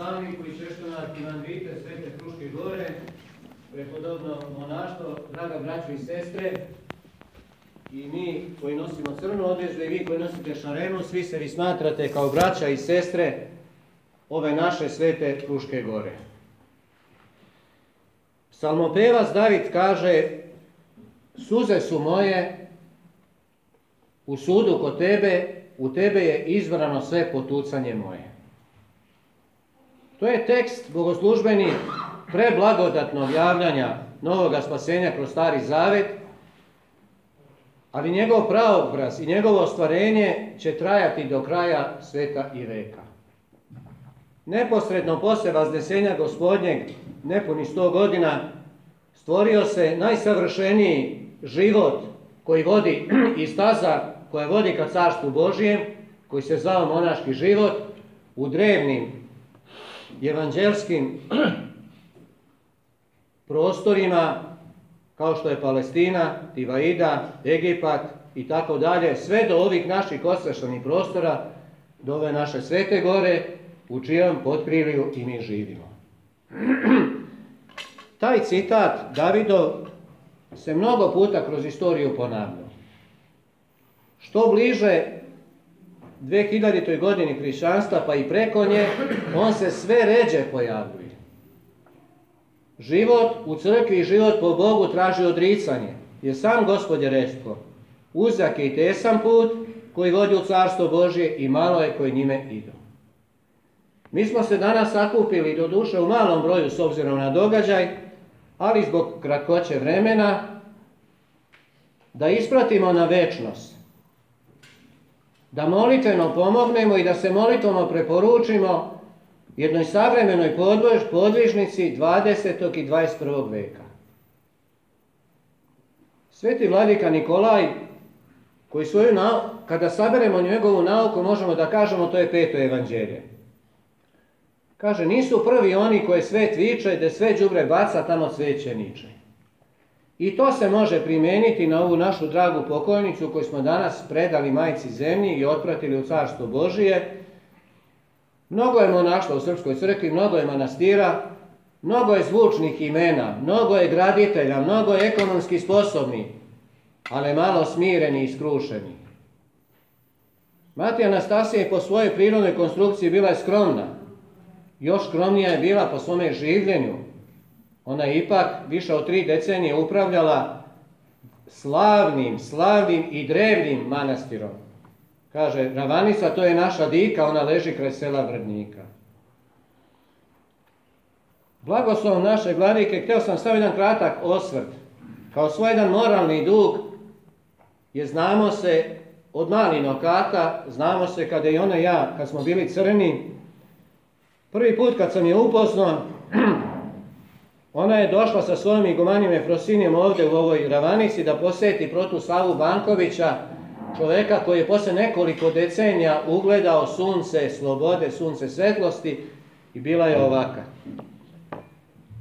Stavniku i Češtonar Ivandrite Svete Kruške Gore, prepodobno monaštvo, draga braćo i sestre, i mi koji nosimo crnu odježdu i vi koji nosite šarenu, svi se vi smatrate kao braća i sestre ove naše Svete Kruške Gore. Psalmopevac David kaže Suze su moje, u sudu kod tebe, u tebe je izbrano sve potucanje moje. To je tekst bogoslužbeni preblagodatnog javljanja novoga spasenja kroz stari zavet, ali njegov praobraz i njegovo ostvarenje će trajati do kraja sveta i veka. Neposredno poslije vaznesenja gospodnjeg nepuni sto godina stvorio se najsavršeniji život koji vodi i staza koja vodi ka carstvu Božijem, koji se zvao monaški život, u drevnim evanđelskim prostorima kao što je Palestina, Tivaida, Egipat i tako dalje, sve do ovih naših osveštanih prostora, do ove naše svete gore, u čijom potprilju i mi živimo. Taj citat Davido se mnogo puta kroz istoriju ponavlja. Što bliže 2000. godini hrišćanstva pa i preko nje, on se sve ređe pojavljuje. Život u crkvi i život po Bogu traži odricanje, jer sam gospod je uzak je i tesan put koji vodi u carstvo Božje i malo je koji njime idu. Mi smo se danas sakupili do duše u malom broju s obzirom na događaj, ali zbog kratkoće vremena, da ispratimo na večnost, da molitveno pomognemo i da se molitvama preporučimo jednoj savremenoj podvižnici 20. i 21. veka. Sveti vladika Nikolaj, koji svoju nau, kada saberemo njegovu nauku, možemo da kažemo to je peto evanđelje. Kaže, nisu prvi oni koje svet viče, da sve đubre baca, tamo cveće niče. I to se može primeniti na ovu našu dragu pokojnicu koju smo danas predali majci zemlji i otpratili u Carstvo Božije. Mnogo je monaštva u Srpskoj crkvi, mnogo je manastira, mnogo je zvučnih imena, mnogo je graditelja, mnogo je ekonomski sposobni, ali malo smireni i skrušeni. Matija Anastasija je po svojoj prirodnoj konstrukciji bila je skromna. Još skromnija je bila po svome življenju, Ona je ipak više od tri decenije upravljala slavnim, slavnim i drevnim manastirom. Kaže, Ravanica to je naša dika, ona leži kraj sela Vrdnika. Blagoslov naše vladike, htio sam samo jedan kratak osvrt. Kao svoj jedan moralni dug, je znamo se od malih nokata, znamo se kada i ona ja, kad smo bili crni, prvi put kad sam je upoznao, Ona je došla sa svojim igumanjem Efrosinijem ovde u ovoj Ravanici da poseti protu Slavu Bankovića, čoveka koji je posle nekoliko decenija ugledao sunce slobode, sunce svetlosti i bila je ovaka.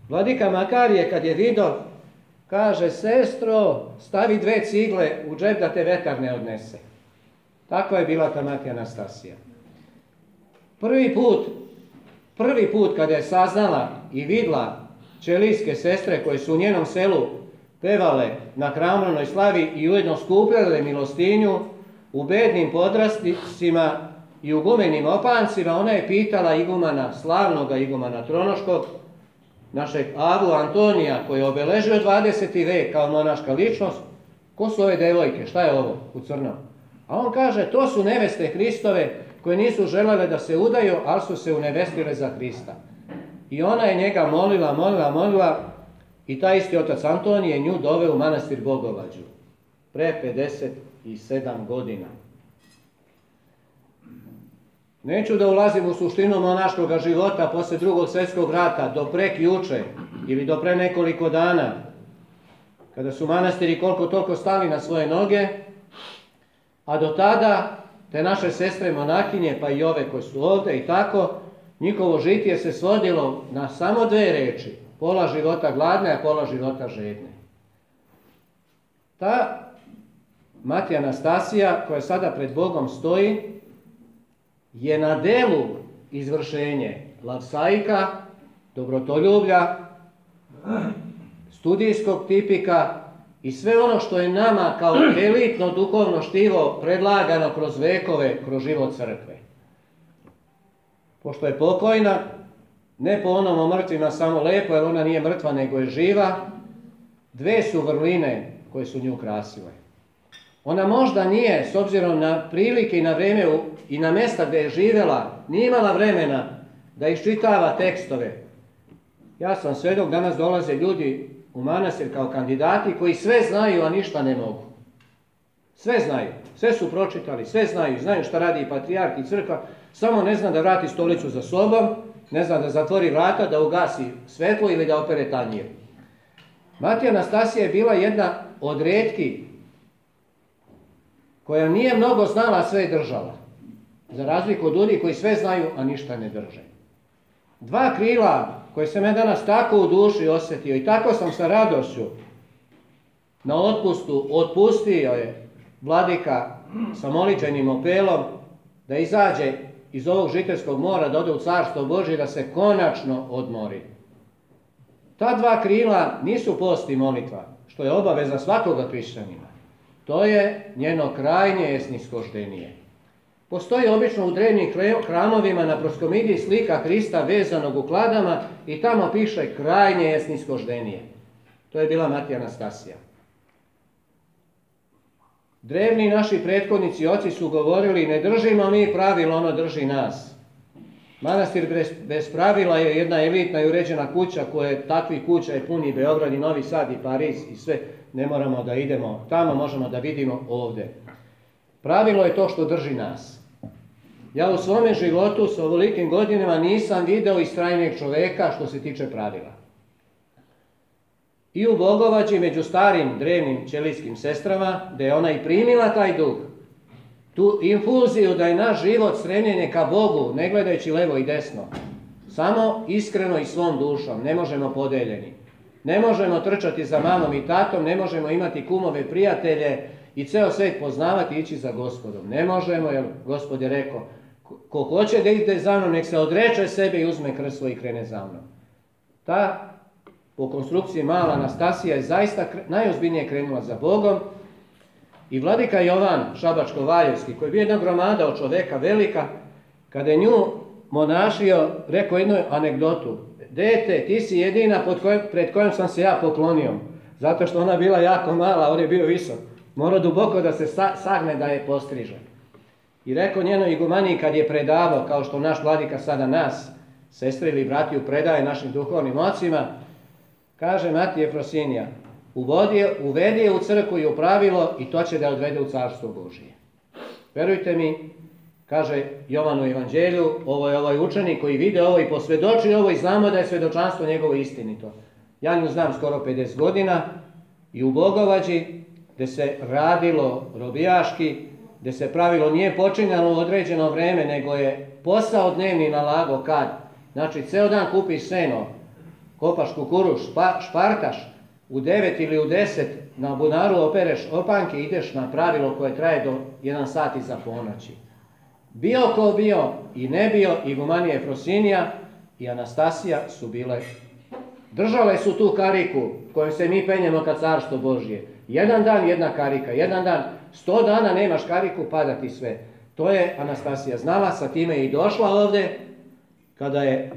Vladika Makarije kad je vidio, kaže, sestro, stavi dve cigle u džep da te vetar ne odnese. Tako je bila ta Matija Anastasija. Prvi put, prvi put kada je saznala i vidla čelijske sestre koje su u njenom selu pevale na hramranoj slavi i ujedno skupljale milostinju u bednim podrasticima i u gumenim opancima, ona je pitala igumana, slavnoga igumana Tronoškog, našeg Avu Antonija, koji je obeležio 20. vek kao monaška ličnost, ko su ove devojke, šta je ovo u crnom? A on kaže, to su neveste Hristove koje nisu želele da se udaju, ali su se u unevestile za Hrista. I ona je njega molila, molila, molila i taj isti otac Antonije je nju doveo u manastir Bogovađu pre 57 godina. Neću da ulazim u suštinu monaškog života posle drugog svetskog rata, do pre juče ili do pre nekoliko dana, kada su manastiri koliko toliko stali na svoje noge, a do tada te naše sestre monakinje, pa i ove koje su ovde i tako, Njihovo žitje se svodilo na samo dve reči. Pola života gladne, a pola života žedne. Ta Matija Anastasija koja sada pred Bogom stoji je na delu izvršenje lavsaika, dobrotoljublja, studijskog tipika i sve ono što je nama kao elitno duhovno štivo predlagano kroz vekove, kroz život crkve pošto je pokojna, ne po onom o mrtvima samo lepo, jer ona nije mrtva nego je živa, dve su vrline koje su nju krasile. Ona možda nije, s obzirom na prilike i na vreme i na mesta gde je živela, nije imala vremena da iščitava tekstove. Ja sam svedok, danas dolaze ljudi u manastir kao kandidati koji sve znaju, a ništa ne mogu. Sve znaju, sve su pročitali, sve znaju, znaju šta radi i patrijarh i crkva, Samo ne zna da vrati stolicu za sobom, ne zna da zatvori vrata, da ugasi svetlo ili da opere tanjir. Matija Anastasija je bila jedna od redki koja nije mnogo znala sve država. Za razliku od ljudi koji sve znaju, a ništa ne drže. Dva krila koje sam ja danas tako u duši osetio i tako sam sa radošću na otpustu otpustio je vladika sa moličenim opelom da izađe iz ovog žiteljskog mora da ode u carstvo Božje da se konačno odmori. Ta dva krila nisu post i molitva, što je obaveza svakoga hrišćanina. To je njeno krajnje esnisko Postoji obično u drevnim hramovima na proskomidiji slika Hrista vezanog u kladama i tamo piše krajnje esnisko To je bila Matija Anastasija. Drevni naši prethodnici oci su govorili ne držimo mi pravilo, ono drži nas. Manastir bez, bez pravila je jedna elitna i uređena kuća koja je takvi kuća je puni Beograd i Novi Sad i Pariz i sve. Ne moramo da idemo tamo, možemo da vidimo ovde. Pravilo je to što drži nas. Ja u svome životu sa ovolikim godinama nisam video istrajnijeg čoveka što se tiče pravila i u Bogovači među starim drevnim ćelijskim sestrama, da je ona i primila taj dug, tu infuziju da je naš život stremljenje ka Bogu, ne gledajući levo i desno, samo iskreno i svom dušom, ne možemo podeljeni. Ne možemo trčati za mamom i tatom, ne možemo imati kumove, prijatelje i ceo svet poznavati ići za gospodom. Ne možemo, jer gospod je rekao, ko hoće da ide za mnom, nek se odreče sebe i uzme krst svoj i krene za mnom. Ta u konstrukciji mala Anastasija je zaista najozbiljnije krenula za Bogom i vladika Jovan Šabačko-Valjevski, koji je bio jedna gromada od čoveka velika, kada je nju monašio, rekao jednu anegdotu. Dete, ti si jedina pod kojom, pred kojom sam se ja poklonio, zato što ona bila jako mala, on je bio visok. Morao duboko da se sa, sagne da je postriže. I rekao njenoj igumaniji kad je predavao, kao što naš vladika sada nas, sestri ili brati predaje našim duhovnim ocima, Kaže Matije Frosinija, uvodi, uvedi je u crku i u pravilo i to će da odvede u carstvo Božije. Verujte mi, kaže Jovanu Evanđelju, ovo je ovaj učenik koji vide ovo i posvedoči ovo i znamo da je svedočanstvo njegovo istinito. Ja nju znam skoro 50 godina i u Bogovađi, gde se radilo robijaški, gde se pravilo nije počinjalo u određeno vreme, nego je posao dnevni nalago kad. Znači, ceo dan kupiš seno, kopaš kukuruš, špa, šparkaš, u 9 ili u 10 na bunaru opereš opanke, ideš na pravilo koje traje do 1 sat iza ponoći. Bio ko bio i ne bio, i Gumanija Efrosinija i Anastasija su bile. Držale su tu kariku kojom se mi penjemo ka carstvo Božje. Jedan dan jedna karika, jedan dan, sto dana nemaš kariku, pada ti sve. To je Anastasija znala, sa time je i došla ovde, kada je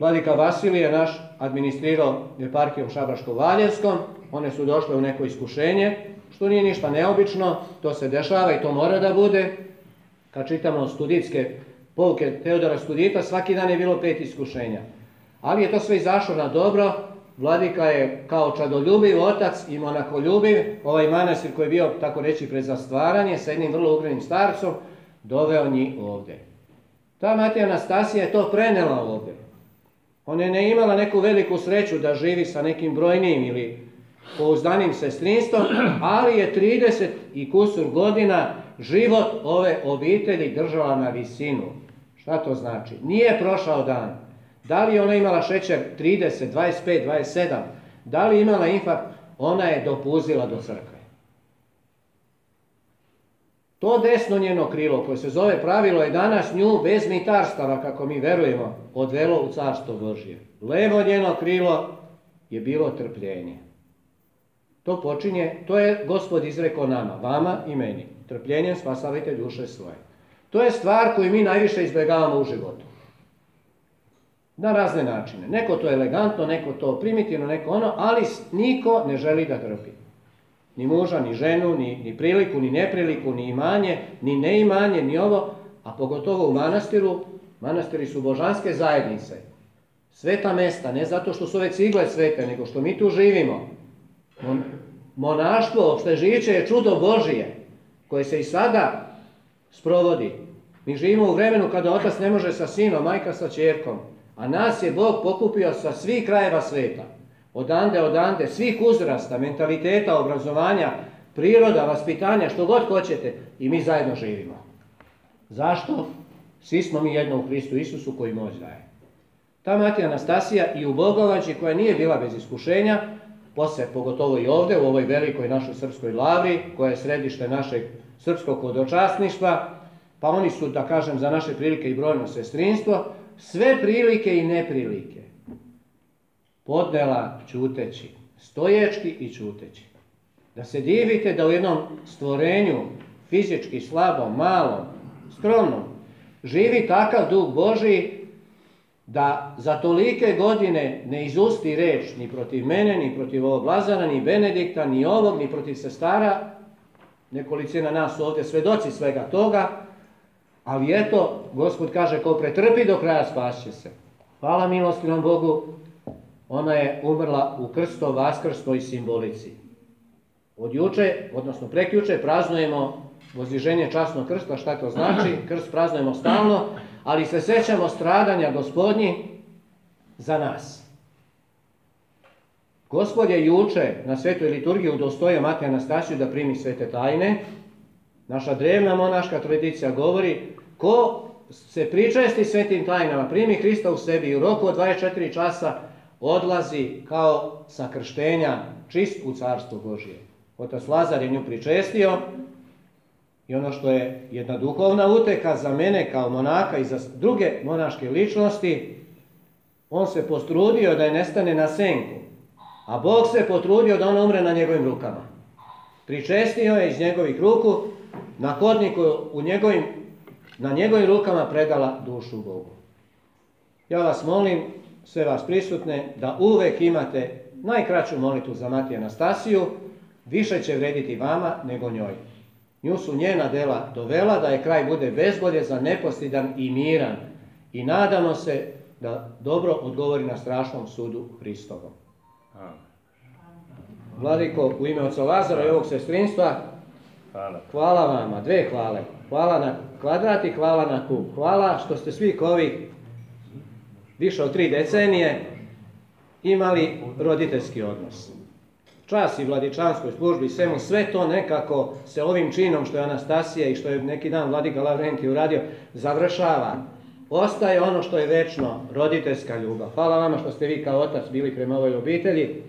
Vladika Vasilije naš administrirao eparkijom Šabaško-Valjevskom, one su došle u neko iskušenje, što nije ništa neobično, to se dešava i to mora da bude. Kad čitamo studijske pouke Teodora Studita, svaki dan je bilo pet iskušenja. Ali je to sve izašlo na dobro, Vladika je kao čadoljubiv otac i monakoljubiv, ovaj manastir koji je bio, tako reći, pred zastvaranje, sa jednim vrlo ugrenim starcom, doveo njih ovde. Ta Matija Anastasija je to prenela ovde. Ona je ne imala neku veliku sreću da živi sa nekim brojnim ili pouzdanim sestrinstvom, ali je 30 i kusur godina život ove obitelji držala na visinu. Šta to znači? Nije prošao dan. Da li ona imala šećer 30, 25, 27? Da li imala infarkt? Ona je dopuzila do crkve. To desno njeno krilo koje se zove pravilo je danas nju bez mitarstava, kako mi verujemo, odvelo u carstvo Božje. Levo njeno krilo je bilo trpljenje. To počinje, to je gospod izrekao nama, vama i meni. Trpljenjem spasavite duše svoje. To je stvar koju mi najviše izbegavamo u životu. Na razne načine. Neko to elegantno, neko to primitivno, neko ono, ali niko ne želi da trpi. Ni muža, ni ženu, ni, ni priliku, ni nepriliku, ni imanje, ni neimanje, ni ovo, a pogotovo u manastiru, manastiri su božanske zajednice. Sveta mesta, ne zato što su ove cigle svete, nego što mi tu živimo. Mon, monaštvo, opštežiće je čudo Božije, koje se i sada sprovodi. Mi živimo u vremenu kada otac ne može sa sinom, majka sa čerkom, a nas je Bog pokupio sa svih krajeva sveta. Odande, odande, svih uzrasta, mentaliteta, obrazovanja, priroda, vaspitanja, što god hoćete i mi zajedno živimo. Zašto? Svi smo mi jedno u Hristu Isusu koji moć daje. Ta Matija Anastasija i u Bogovađi koja nije bila bez iskušenja, posle pogotovo i ovde u ovoj velikoj našoj srpskoj lavri koja je središte našeg srpskog hodočasništva, pa oni su, da kažem, za naše prilike i brojno sestrinstvo, sve prilike i neprilike odnela čuteći, stojeći i čuteći. Da se divite da u jednom stvorenju, fizički slabom, malom, skromnom, živi takav duh Boži da za tolike godine ne izusti reč ni protiv mene, ni protiv ovog Lazara, ni Benedikta, ni ovog, ni protiv sestara, nekolicina nas ovde svedoci svega toga, ali eto, Gospod kaže, ko pretrpi do kraja spašće se. Hvala milostivnom Bogu ona je umrla u krsto vaskrstoj simbolici. Od juče, odnosno prekjuče, praznujemo vozdiženje časnog krsta, šta to znači, krst praznujemo stalno, ali se sećamo stradanja gospodnji za nas. Gospod je juče na svetoj liturgiji udostojio Matija Anastasiju da primi svete tajne. Naša drevna monaška tradicija govori ko se pričesti svetim tajnama, primi Hrista u sebi u roku od 24 časa odlazi kao sa krštenja čist u carstvo Božije. Otac Lazar je nju pričestio i ono što je jedna duhovna uteka za mene kao monaka i za druge monaške ličnosti, on se postrudio da je nestane na senku, a Bog se potrudio da on umre na njegovim rukama. Pričestio je iz njegovih ruku, na hodniku u njegovim, na njegovim rukama predala dušu Bogu. Ja vas molim sve vas prisutne, da uvek imate najkraću molitu za Matija Anastasiju, više će vrediti vama nego njoj. Nju su njena dela dovela da je kraj bude bezbolje za nepostidan i miran i nadamo se da dobro odgovori na strašnom sudu Hristovom. Vladiko, u ime oca Lazara i ovog sestrinstva, hvala. hvala vama, dve hvale. Hvala na kvadrat i hvala na kub. Hvala što ste svih ovih više od tri decenije imali roditeljski odnos. Čas i vladičanskoj službi, svemu, sve to nekako se ovim činom što je Anastasija i što je neki dan vladika Lavrenti uradio, završava. Ostaje ono što je večno, roditeljska ljubav. Hvala vama što ste vi kao otac bili prema ovoj obitelji,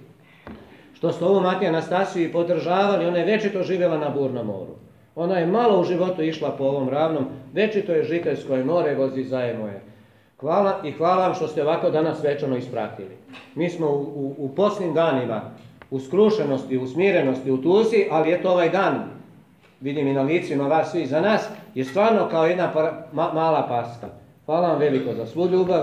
što ste ovu Matija Anastasiju podržavali, ona je večito živela na Burnom moru. Ona je malo u životu išla po ovom ravnom, večito je žiteljsko more, vozi zaje moje. Hvala i hvala vam što ste ovako danas svečano ispratili. Mi smo u, u, u posljednjim danima u skrušenosti, u smirenosti, u tuzi, ali je to ovaj dan, vidim i na licima vas svi za nas, je stvarno kao jedna para, ma, mala paska. Hvala vam veliko za svu ljubav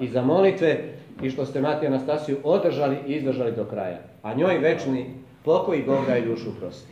i za molitve i što ste Matija Anastasiju održali i izdržali do kraja. A njoj večni pokoj Boga i dušu prosti.